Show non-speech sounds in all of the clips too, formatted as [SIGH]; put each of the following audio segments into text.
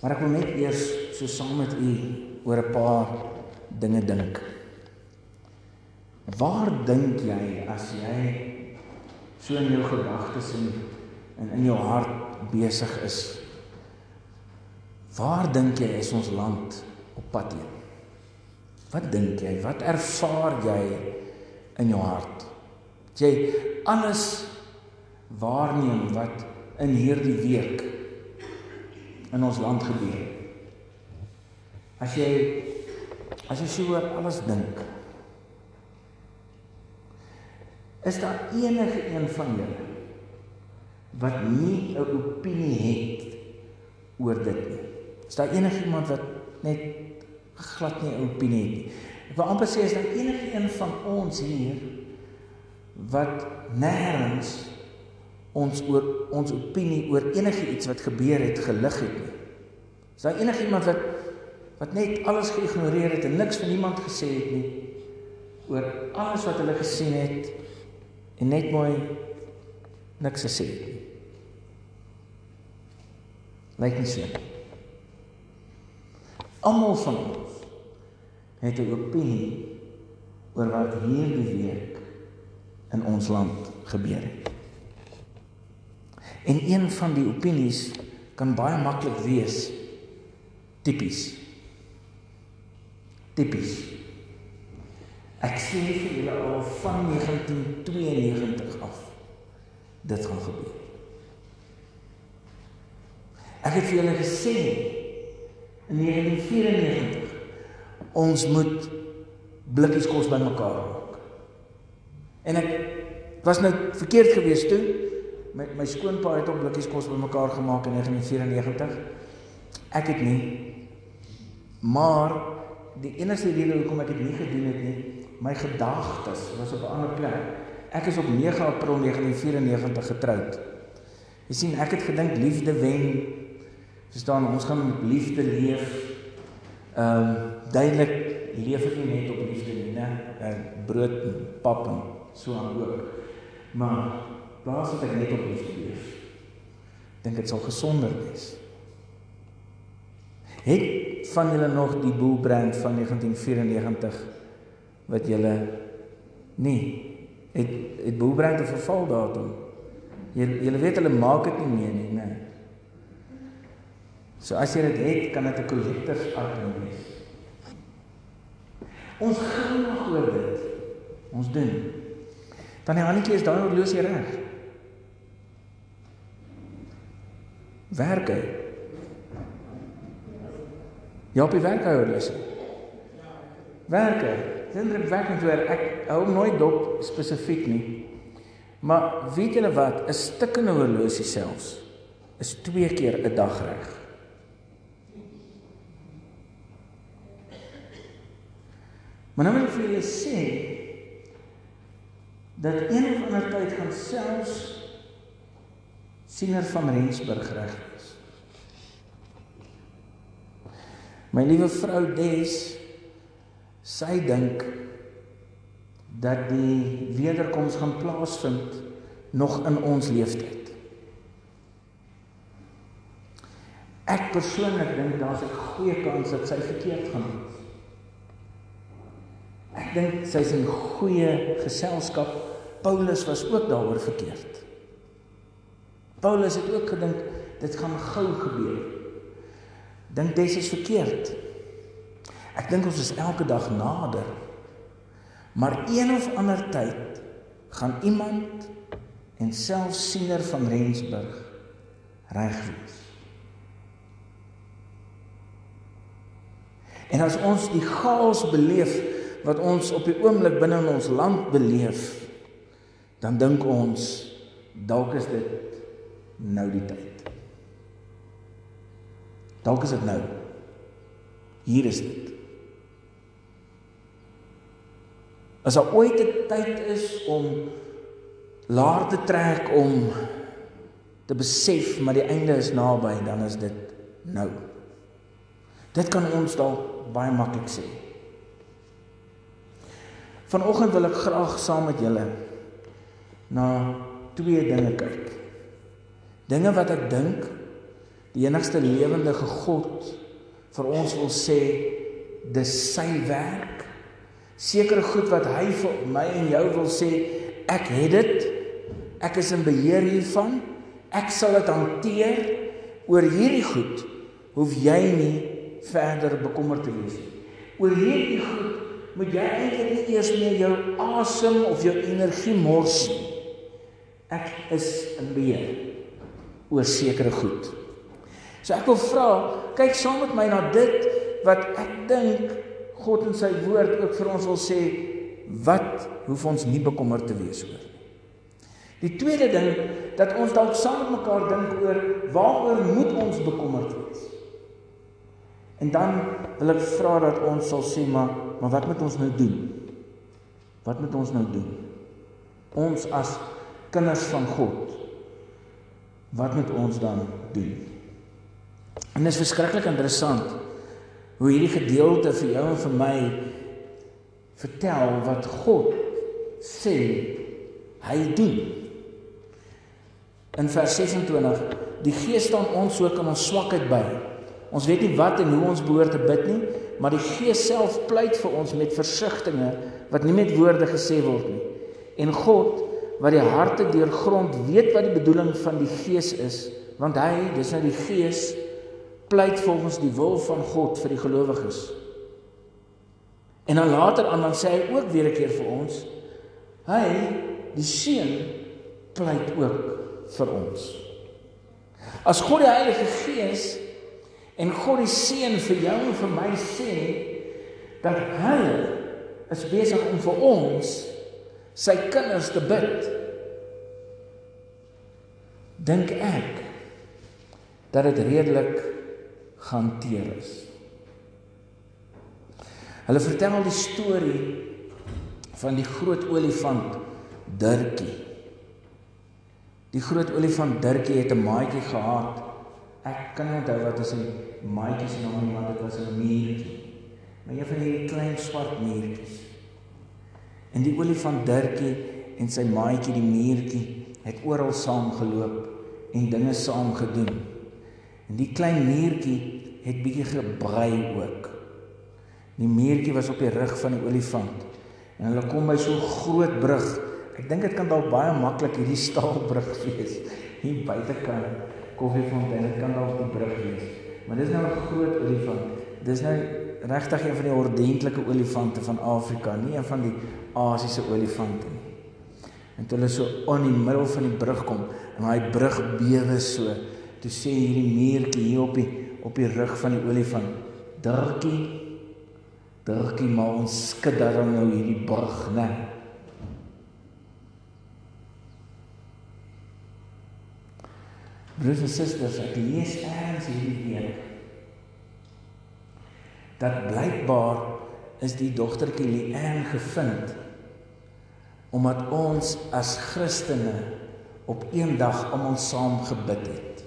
Maar ek wil net eers so saam met u oor 'n paar dinge dink. Waar dink jy as jy so in jou gedagtes en in in jou hart besig is? Waar dink jy is ons land op pad heen? Wat dink jy? Wat ervaar jy in jou hart? Jy alles waarneem wat in hierdie week in ons land gebeur. As jy as jy so oor alles dink, is daar enige een van julle wat nie 'n opinie het oor dit nie. Is daar enige iemand wat net glad nie 'n opinie het nie? Ek wil amper sê is daar enige een van ons hier wat nêrens ons oor ons opinie oor enige iets wat gebeur het gelig het nie. Is daar enigiemand wat wat net alles geïgnoreer het en niks van niemand gesê het nie oor alles wat hulle gesien het en net mooi niks gesê het nie. Lyk nie so nie. Almal van ons het 'n opinie oor wat hierdie week in ons land gebeur het. En een van die opinies kan baie maklik wees tipies. Tipies. Ek sê vir julle al van 1992 af dit gaan gebeur. Ek het vir julle gesê in 1994 ons moet blikkies kos bymekaar maak. En ek was nou verkeerd geweest toe. My my skoonpa het op blikkies kos bymekaar gemaak in 1994. Ek het nie. Maar die enigste rede hoekom ek dit nie gedoen het nie, my gedagtes was op 'n ander plek. Ek is op 9 April 1994 getroud. Jy sien, ek het gedink liefde wen. Verstaan, ons gaan met liefde leef. Ehm um, duidelik leef ek nie net op liefde nie, né? Uh, brood en pap en so aan ook. Maar plaas dit ek net op liefde leef. Dink dit sal gesonder wees. Het van julle nog die boelbrand van 1994 wat julle nie het het boelbrand 'n vervaldatum. Julle julle weet hulle maak dit nie meer nie, né? So as jy dit het, kan dit 'n collectors item wees. Ons gaan nog oor dit. Ons doen. Tannie Hannetjie is daai horlosie reg. Werk hy? Ja, die werk hy horlosie. Werk hy? Sindrik werk net oor ek hou nooit dop spesifiek nie. Maar weet julle wat? 'n Stikkende horlosie selfs is twee keer 'n dag reg. Maar nou wil ek vir julle sê dat een of ander tyd gaan selfs siener van Rensburg reg is. My liewe vrou Des sy dink dat die wederkoms gaan plaasvind nog in ons lewenstyd. Ek persoonlik dink daar's 'n goeie kans dat sy verkeerd gaan wees. Ek dink sy's in goeie geselskap. Paulus was ook daaroor verkeerd. Paulus het ook gedink dit gaan gou gebeur. Dink dis is verkeerd. Ek dink ons is elke dag nader. Maar een of ander tyd gaan iemand en selfs siener van Rensburg reg wees. En as ons die chaos beleef wat ons op die oomblik binne in ons land beleef, dan dink ons dalk is dit nou die tyd. Dalk is dit nou. Hier is dit. As daar ooit 'n tyd is om laer te trek om te besef maar die einde is naby, dan is dit nou. Dit kan ons dalk baie maklik sê. Vanoggend wil ek graag saam met julle na twee dinge kyk. Dinge wat ek dink die enigste lewende God vir ons wil sê dis sy werk. Sekere goed wat hy vir my en jou wil sê, ek het dit. Ek is in beheer hiervan. Ek sal dit hanteer. Oor hierdie goed hoef jy nie verder bekommerd te wees nie. Oor hierdie goed moet jy eintlik nie eers meer jou asem of jou energie mors nie. Ek is in beheer oor sekere goed. So ek wil vra, kyk saam met my na dit wat ek dink God in sy woord ook vir ons wil sê wat hoef ons nie bekommerd te wees oor nie. Die tweede ding dat ons dalk saam met mekaar dink oor waaroor moet ons bekommerd wees? En dan wil ek vra dat ons sal sê maar maar wat moet ons nou doen? Wat moet ons nou doen? Ons as kinders van God. Wat moet ons dan doen? En dit is verskriklik interessant hoe hierdie gedeelte vir jou en vir my vertel wat God sê hy doen. In vers 26, die Gees staan ons ook in ons swakheid by. Ons weet nie wat en hoe ons behoort te bid nie, maar die Gees self pleit vir ons met versigtings wat nie met woorde gesê word nie. En God wat die harte deurgrond weet wat die bedoeling van die Gees is, want hy, dis nou die Gees, pleit volgens die wil van God vir die gelowiges. En dan later aan dan sê hy ook weer 'n keer vir ons, hy, die Seun, pleit ook vir ons. As God die Heilige Gees en God die Seun vir jou en vir my sê dat hy is besig om vir ons sy kinders te bid. Dink ek dat dit redelik gehanteer is. Hulle vertel die storie van die groot olifant Dirkie. Die groot olifant Dirkie het 'n maatjie gehad. Ek kan nie onthou wat is sy maatjie se naam nie, maar dit was 'n muurtjie. Maar een van die klein swart muurtjies. En die olifant Dirkie en sy maatjie die muurtjie het oral saam geloop en dinge saam gedoen. En die klein muurtjie het bietjie gebrei ook. Die muurtjie was op die rug van die olifant. En hulle kom by so 'n groot brug Ek dink dit kan dalk baie maklik hierdie staalbrug [LAUGHS] wees. Hier buitekant koffiefontein, dit kan dalk die brug wees. Maar dis nou 'n groot olifant. Dis nou regtig een van die ordentlike olifante van Afrika, nie een van die Asiëse olifante nie. En toe hulle so aan die middel van die brug kom, en daai brug bewe so, toe sê hierdie muurtjie hier op die op die rug van die olifant, "Dirkie, Dirkie, maar ons skud dan nou hierdie brug, né?" Broers en susters, ek lees eers hierdie week dat blykbaar is die dogtertjie Leanne gevind omdat ons as Christene op een dag almal saam gebid het.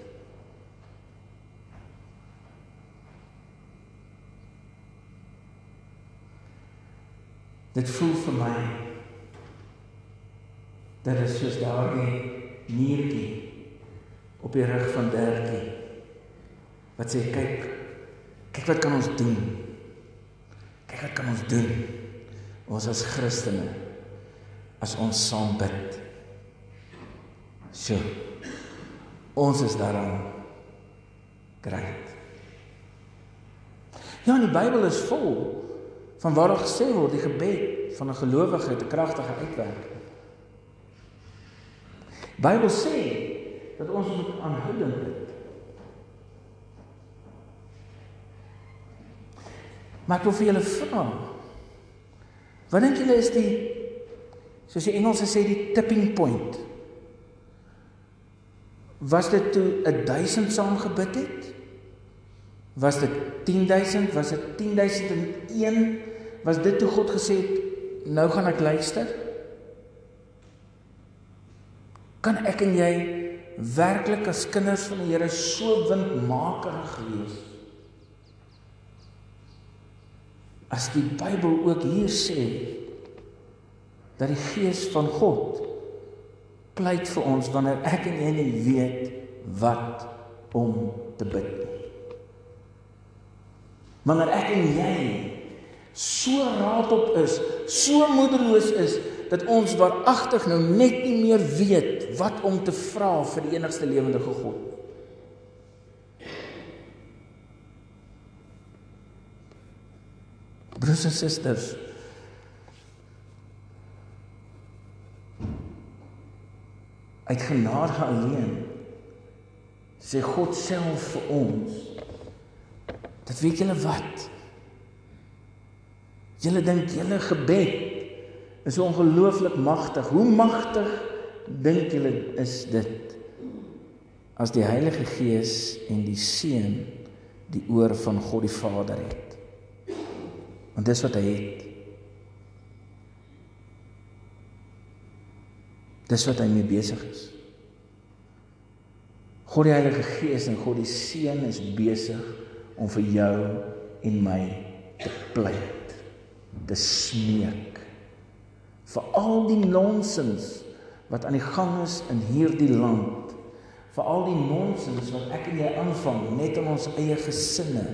Dit voel vir my dat dit soos daardie muurtjie op die rug van Dirkie. Wat sê kyk, kyk wat kan ons doen? Kyk wat kan ons doen? Ons as Christene as ons saam bid. So. Ons is daarom great. Ja, die Bybel is vol van waar daar gesê word die gebed van 'n gelowige het 'n kragtige uitwerking. Bybel sê dat ons moet aanhoudend bid. Maar ek wil vir julle vra. Wat dink julle is die soos die Engelse sê die tipping point? Was dit toe 1000 saam gebid het? Was dit 10000? Was dit 10001? Was dit toe God gesê het nou gaan ek luister? Kan ek en jy werklik as kinders van die Here so windmakerig wees. As die Bybel ook hier sê dat die Gees van God pleit vir ons wanneer ek en jy nie weet wat om te bid nie. Wanneer ek en jy so raadop is, so moedeloos is dat ons waaragtig nou net nie meer weet wat om te vra vir die enigste lewende God. Broers en susters, uit genade alleen sê God self vir ons dat weet julle wat? Julle dink julle gebed is ongelooflik magtig. Hoe magtig dink julle is dit? As die Heilige Gees en die Seun die oor van God die Vader het. Want dis wat hy het Dis wat hy mee besig is. God die Heilige Gees en God die Seun is besig om vir jou en my te pleit, te smeek vir al die nonsens wat aan die gang is in hierdie land, vir al die nonsens wat ek en jy aanvang net in ons eie gesinne,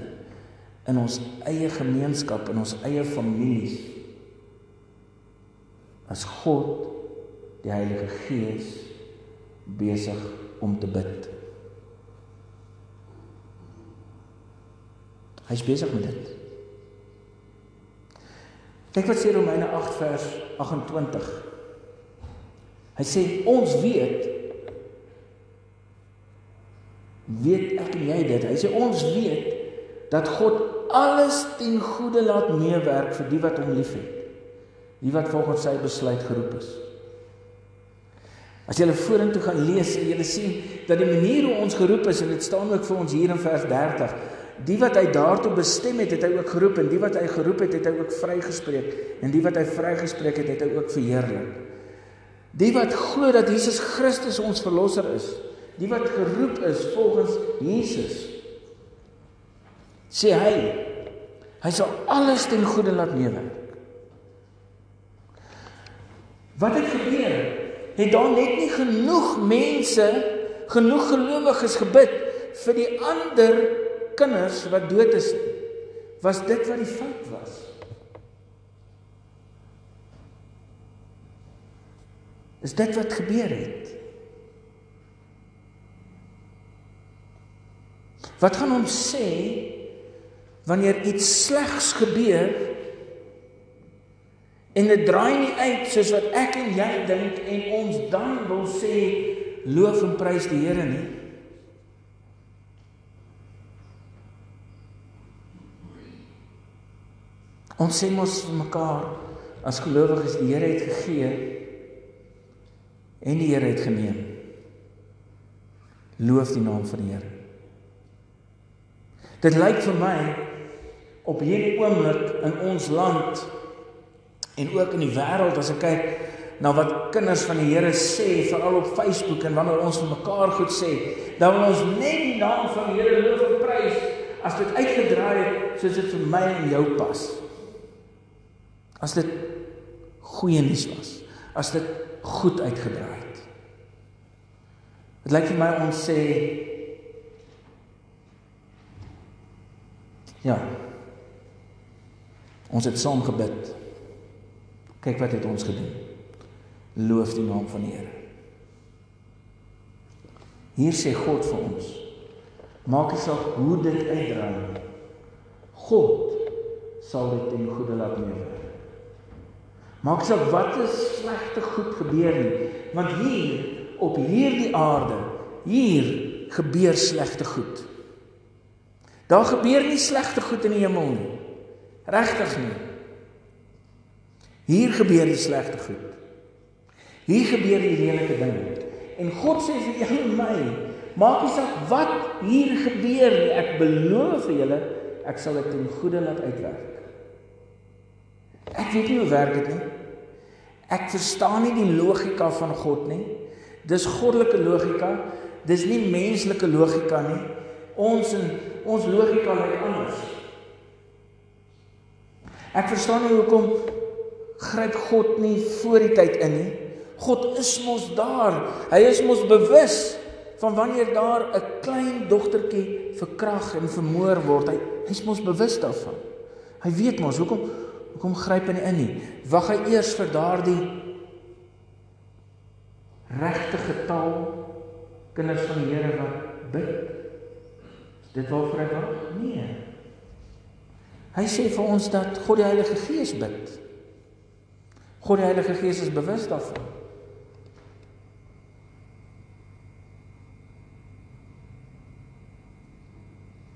in ons eie gemeenskap, in ons eie families. As God die Heilige Gees besig om te bid. Hy's besig met dit. Kyk wat sê Romeine 8 vers 28. Hy sê ons weet weet ek en jy dit. Hy sê ons weet dat God alles ten goeie laat meewerk vir die wat hom liefhet. Die wat volgens sy besluit geroep is. As jy hulle vorentoe gaan lees, jy sien dat die manier hoe ons geroep is en dit staan ook vir ons hier in vers 30. Die wat hy daartoe bestem het, het hy ook geroep en die wat hy geroep het, het hy ook vrygespreek en die wat hy vrygespreek het, het hy ook verheerlik. Die wat glo dat Jesus Christus ons verlosser is, die wat geroep is volgens Jesus, sê hy, hy sal alles ten goeie laat meewerk. Wat het gebeur? Het daar net nie genoeg mense, genoeg gelowiges gebid vir die ander kinders wat dood is nie. Was dit wat die fout was? Is dit wat gebeur het? Wat gaan ons sê wanneer iets slegs gebeur En dit draai nie uit soos wat ek en jy dink en ons dan wil sê loof en prys die Here nie. Ons sê mos vir mekaar as gelowiges die Here het gegee en die Here het geneem. Loof die naam van die Here. Dit lyk vir my op hierdie oomblik in ons land En ook in die wêreld as ek kyk na wat kinders van die Here sê veral op Facebook en wanneer ons vir mekaar goed sê, dan wil ons net die naam van die Here loof en prys as dit uitgedraai het soos dit vir my en jou pas. As dit goeie nuus was, as dit goed uitgedraai het. Dit lyk vir my ons sê ja. Ons het saam gebid. Kyk wat het ons gedoen. Loof die naam van die Here. Hier sê God vir ons: Maak nie saak hoe dit uitdraai. God sal dit ten goeie laat meewerk. Maak saak wat is slegte goed gebeur nie, want hier op hierdie aarde, hier gebeur slegte goed. Daar gebeur nie slegte goed in die hemel nie. Regtig nie. Hier gebeur die slegte goed. Hier gebeur die lelike dinge. En God sê vir jou en my, maak nie saak wat hier gebeur nie, ek beloof vir julle, ek sal dit ten goeie laat uitwerk. Ek weet nie hoe werk dit nie. Ek verstaan nie die logika van God nie. Dis goddelike logika. Dis nie menslike logika nie. Ons en ons logika lyk anders. Ek verstaan nie hoekom gryp God nie voor die tyd in nie. God is mos daar. Hy is mos bewus van wanneer daar 'n klein dogtertjie verkrag en vermoor word. Hy hy's mos bewus daarvan. Hy weet mos hoekom hoekom gryp hy nie in nie. Wag hy eers vir daardie regte getal kinders van die Here wat bid? Dit wil vir hy wag? Nee. Hy sê vir ons dat God die Heilige Gees bid. God die Heilige Gees is bewus daarvan.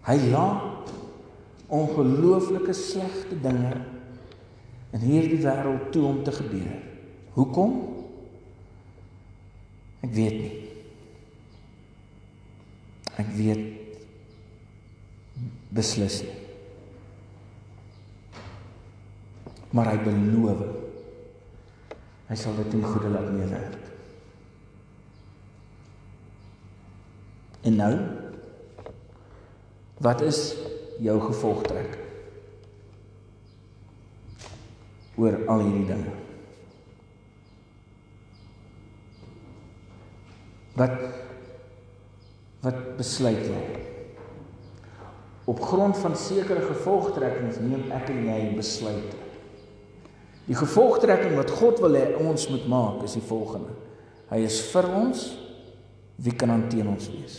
Hy laat ongelooflike slegte dinge in hierdie wêreld toe om te gebeur. Hoekom? Ek weet nie. Ek weet beslis nie. Maar hy beloof hy sal dit ten goeie laat meewerk. En nou wat is jou gevolgtrek oor al hierdie dinge? Wat wat besluit jy? Op grond van sekere gevolgtrekkings neem ek en jy besluite. Die gevolgtrekking wat God wil hê ons moet maak is die volgende. Hy is vir ons, wie kan aan teen ons wees?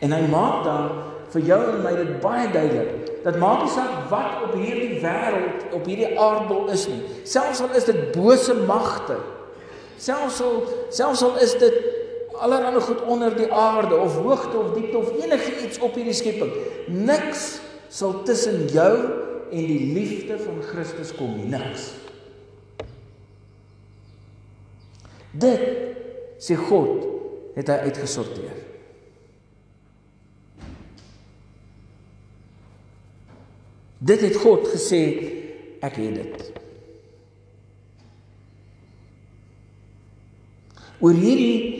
En hy maak dan vir jou en my dit baie duidelik dat maak nie saak wat op hierdie wêreld, op hierdie aardbol is nie. Selfs al is dit bose magte. Selfs al selfs al is dit allerhande goed onder die aarde of hoogte of diepte of enigiets op hierdie skepping. Niks sal tussen jou en die liefde van Christus kom. Niks. Dit sê God het hy uitgesorteer. Dit het God gesê ek het dit. Oor hierdie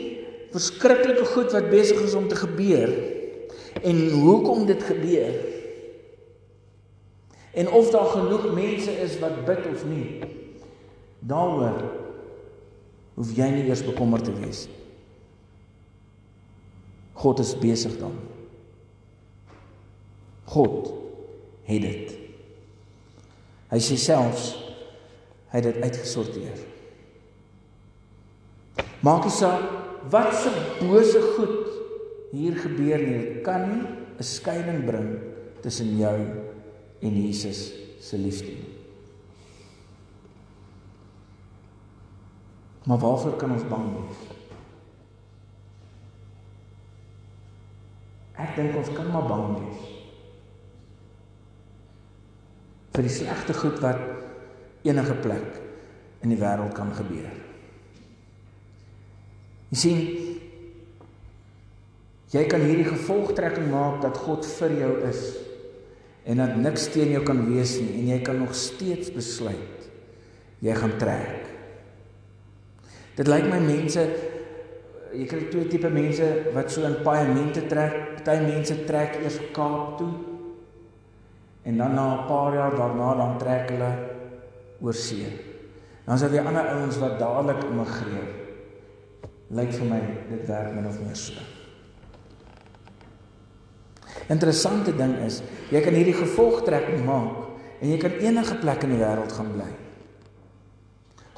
verskriklike goed wat besig is om te gebeur en hoekom dit gebeur. En of daar genoeg mense is wat bid of nie. Daaroor hoef jy nie eers bekommerd te wees. God is besig dan. God het dit. Hy sê selfs hy het dit uitgesorteer. Maak nie saak wat se bose goed hier gebeur nie, dit kan nie 'n skeiding bring tussen jou en Jesus se liefde nie. Maar waarvoor kan ons bang wees? Ek dink ons kan maar bang wees. vir die slegte goed wat enige plek in die wêreld kan gebeur. Jy sien jy kan hierdie gevolgtrekking maak dat God vir jou is en dat niks teen jou kan wees nie en jy kan nog steeds besluit jy gaan trek. Dit lyk my mense jy kry twee tipe mense wat so in paemente trek. Party mense trek eers Kaap toe en dan na 'n paar jaar daarna dan trek hulle oor see. Dan is daar weer ander ouens wat dadelik immigreer lyk vir my dit werk min of meer so. Interessante ding is, jy kan hierdie gevolgtrekking maak en jy kan enige plek in die wêreld gaan bly.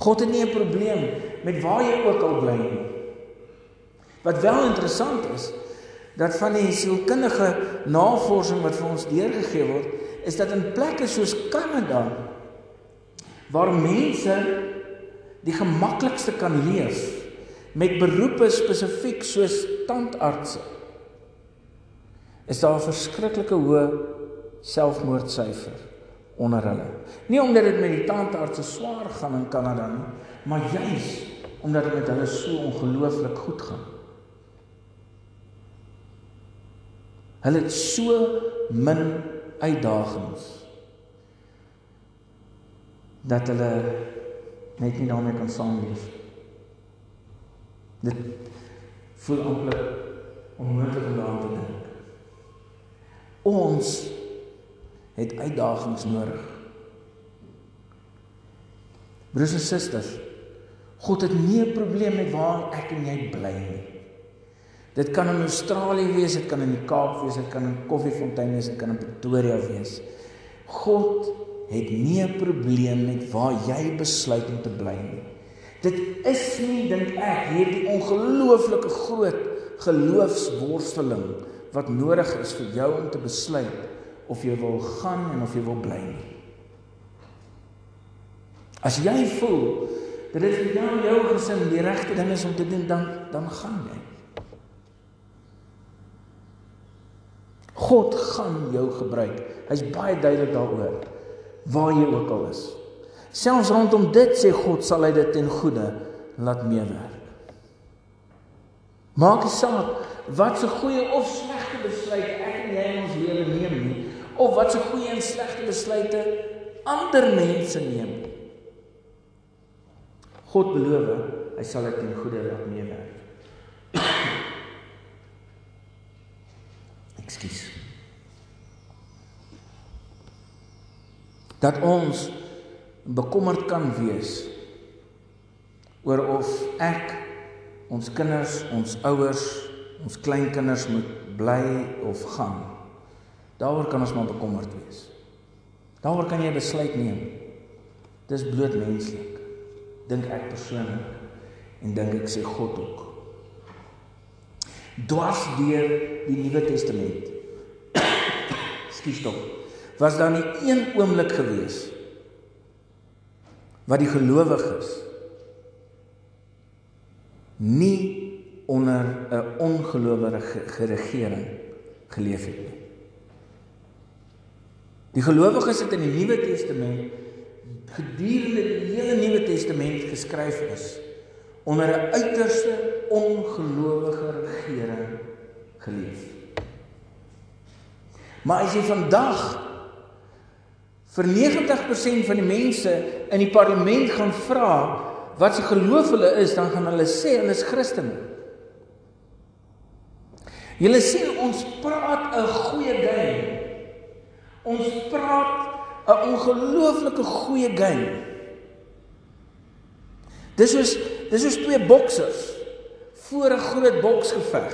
God het nie 'n probleem met waar jy ook al bly nie. Wat wel interessant is, dat van die sielkundige navorsing wat vir ons deurgegee word, is dat in plekke soos Kanada waar mense die gemaklikste kan leef met beroepe spesifiek soos tandartse is daar 'n verskriklike hoë selfmoordsyfer onder hulle. Nie omdat dit met die tandartse swaar gaan in Kanada nie, maar juis omdat dit met hulle so ongelooflik goed gaan. Hulle het so min uitdagings dat hulle net nie daarmee kan saamleef nie. Dit voel amper onmoontlik om daaraan te dink. Ons het uitdagings nodig. Broers en susters, God het nie 'n probleem met waar ek en jy bly nie. Dit kan in Australië wees, dit kan in die Kaap wees, dit kan in Koffiefontein wees, dit kan in Pretoria wees. God het nie 'n probleem met waar jy besluit om te bly nie. Dit is nie dink ek hierdie ongelooflike groot geloofsworsteling wat nodig is vir jou om te besluit of jy wil gaan en of jy wil bly nie. As jy voel dat dit vir jou en jou gesin die regte ding is om te doen, dan dan gaan jy. God gaan jou gebruik. Hy's baie duidelik daaroor waar jy ook al is. Selfs rondom dit sê God sal hy dit ten goeie laat meewerk. Maak nie saak wat se goeie of slegte besluite ek en jy in ons lewe neem nie of wat se goeie en slegte besluite ander mense neem. God beloof hy sal dit ten goeie laat meewerk. [COUGHS] Ekskuus. Dat ons bekommerd kan wees oor of ek ons kinders, ons ouers, ons kleinkinders moet bly of gaan. Daaroor kan ons maar bekommerd wees. Daaroor kan jy besluit neem. Dis bloot menslik. Dink ek persoonlik en dink ek sê God ook. Dwars deur die Nuwe Testament. [COUGHS] Skus tog. Was daar nie een oomblik gewees wat die gelowiges nie onder 'n ongelowige regering geleef het nie. Die gelowiges het in die Nuwe Testament gedurende die hele Nuwe Testament geskryf is onder 'n uiterste ongelowige regering geleef. Maar as jy vandag vir 90% van die mense in die parlement gaan vra wat se geloof hulle is, dan gaan hulle sê hulle is Christene. Julle sien ons praat 'n goeie game. Ons praat 'n ongelooflike goeie game. Dis soos dis soos twee boksers voor 'n groot boksgeveg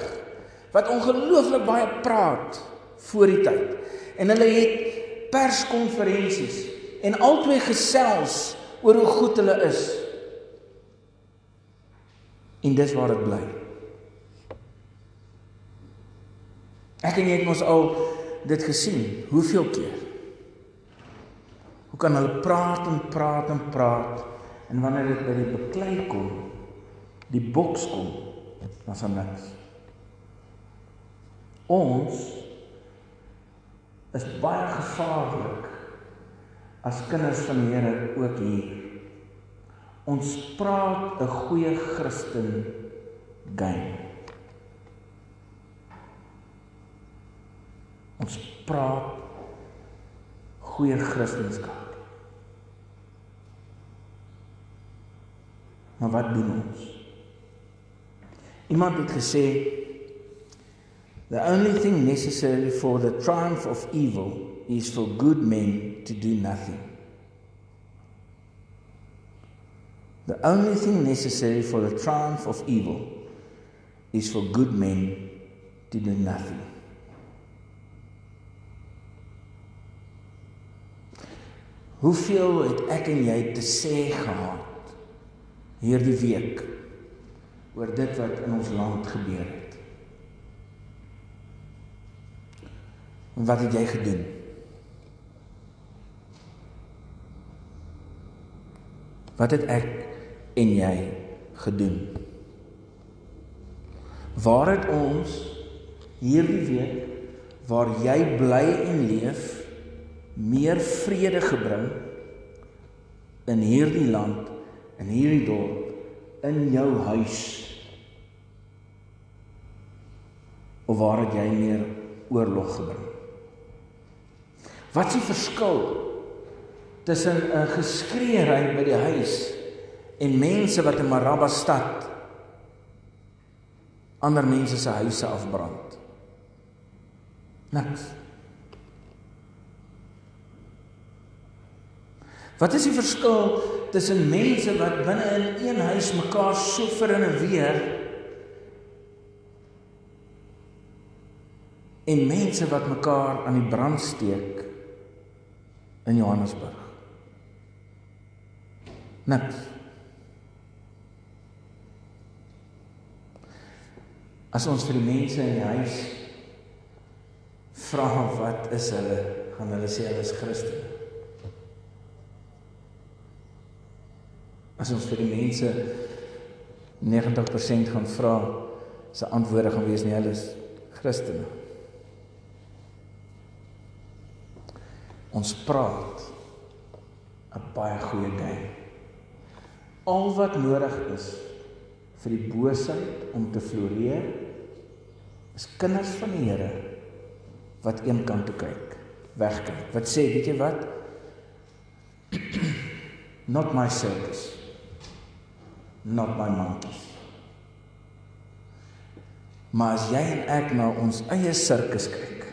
wat ongelooflik baie praat voor die tyd. En hulle het perskonferensies en albei gesels oor hoe goed hulle is. En dis waar dit bly. Ek en jy het mos al dit gesien, hoeveel keer. Hoe kan hulle praat en praat en praat en wanneer dit by die beklei kom, die boks kom, dan daar niks. Ons is baie gevaarlik as kinders van die Here ook hier. Ons praat 'n goeie Christen game. Ons praat goeie Christendom. Maar wat doen ons? Iemand het gesê the only thing necessary for the triumph of evil is for good men to do nothing. The only thing necessary for the triumph of evil is for good men to do nothing. Hoeveel het ek en jy te sê gehad hierdie week oor dit wat in ons land gebeur het? En wat het jy gedoen? Wat het ek en jy gedoen? Waar het ons hierdie week waar jy bly en leef meer vrede gebring in hierdie land, in hierdie dorp, in jou huis? Of waar het jy meer oorlog gebring? Wat is die verskil tussen 'n geskreeery by die huis en mense wat in Maraba stad ander mense se huise afbrand. Niks. Wat is die verskil tussen mense wat binne in een huis mekaar so vir in 'n weer en mense wat mekaar aan die brand steek in Johannesburg. Niks. As ons vir die mense in die huis vra wat is hulle, gaan hulle sê hulle is Christene. As ons vir die mense 90% gaan vra, se antwoorde gaan wees nie hulle is Christene. Ons praat 'n baie goeie game. Al wat nodig is vir die boosheid om te floreer is kinders van die Here wat een kant toe kyk, wegkyk. Wat sê, weet jy wat? [CLEARS THROAT] Not my circus. Not my monkeys. Maar as jy en ek na ons eie sirkus kyk.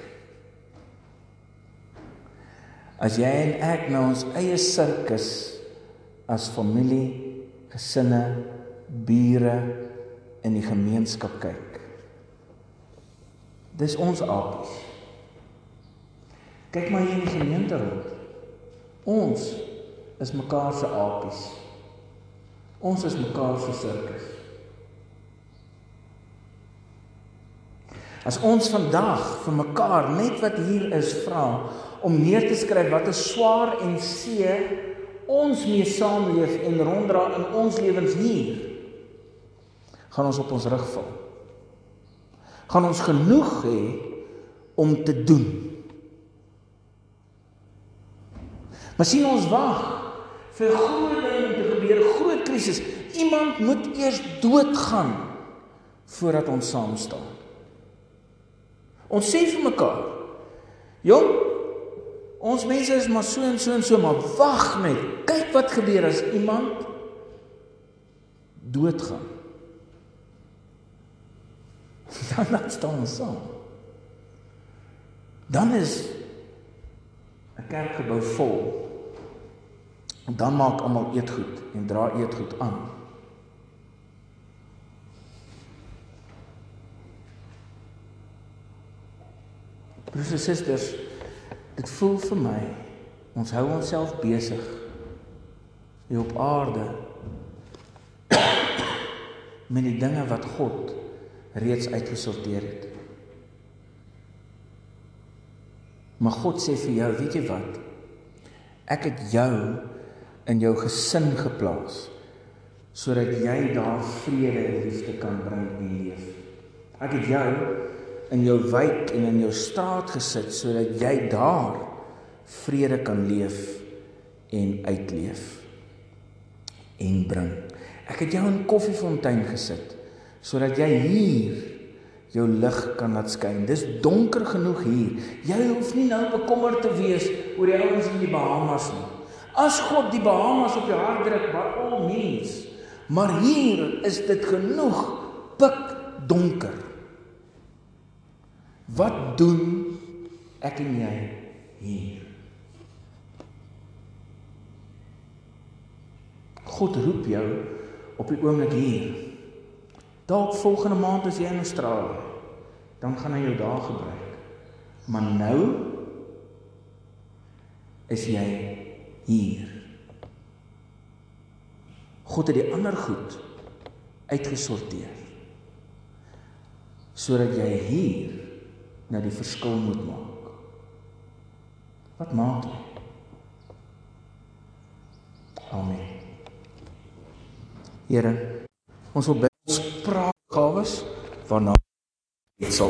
As jy en ek na ons eie sirkus as familie, gesinne, bure in die gemeenskap kyk. Dis ons apies. Kyk maar hier in die gemeente rond. Ons is mekaar se apies. Ons is mekaar se sirkus. As ons vandag vir mekaar net wat hier is vra om neer te skryf wat 'n swaar en seer ons mee saamleef en ronddra in ons lewens hier, gaan ons op ons rug val. Gaan ons genoeg hê om te doen. Maar sien ons wag vir groot dinge om te gebeur, groot krisis. Iemand moet eers doodgaan voordat ons saam staan. Ons sê vir mekaar: "Jong, ons mense is maar so en so en so, maar wag net. Kyk wat gebeur as iemand doodgaan." [LAUGHS] Dan dan staan ons saam. Dan is 'n kerkgebou vol. Dan maak almal eetgoed en dra eetgoed aan. Broers en susters, dit voel vir my ons hou onsself besig hier op aarde [COUGHS] met die dinge wat God reeds uitgesorteer het. Maar God sê vir jou, weet jy wat? Ek het jou in jou gesin geplaas sodat jy daar vrede en liefde kan bring en leef. Ek het jou in jou wijk en in jou straat gesit sodat jy daar vrede kan leef en uitleef en bring. Ek het jou in Koffiefontein gesit sodat jy hier jou lig kan laat skyn. Dis donker genoeg hier. Jy hoef nie nou bekommerd te wees oor die ouens in die Bahamas nie. As God die Bahamas op jou hart druk, by all means. Maar hier is dit genoeg pik donker. Wat doen ek en jy hier? God roep jou op die oomblik hier. Dalk volgende maand as jy in Australië, dan gaan hy jou daar gebruik. Maar nou is jy hier. God het die ander goed uitgesorteer sodat jy hier nou die verskil moet maak. Wat maak jy? Amen. Here, ons wil bid ons praatgawes waarna dit sal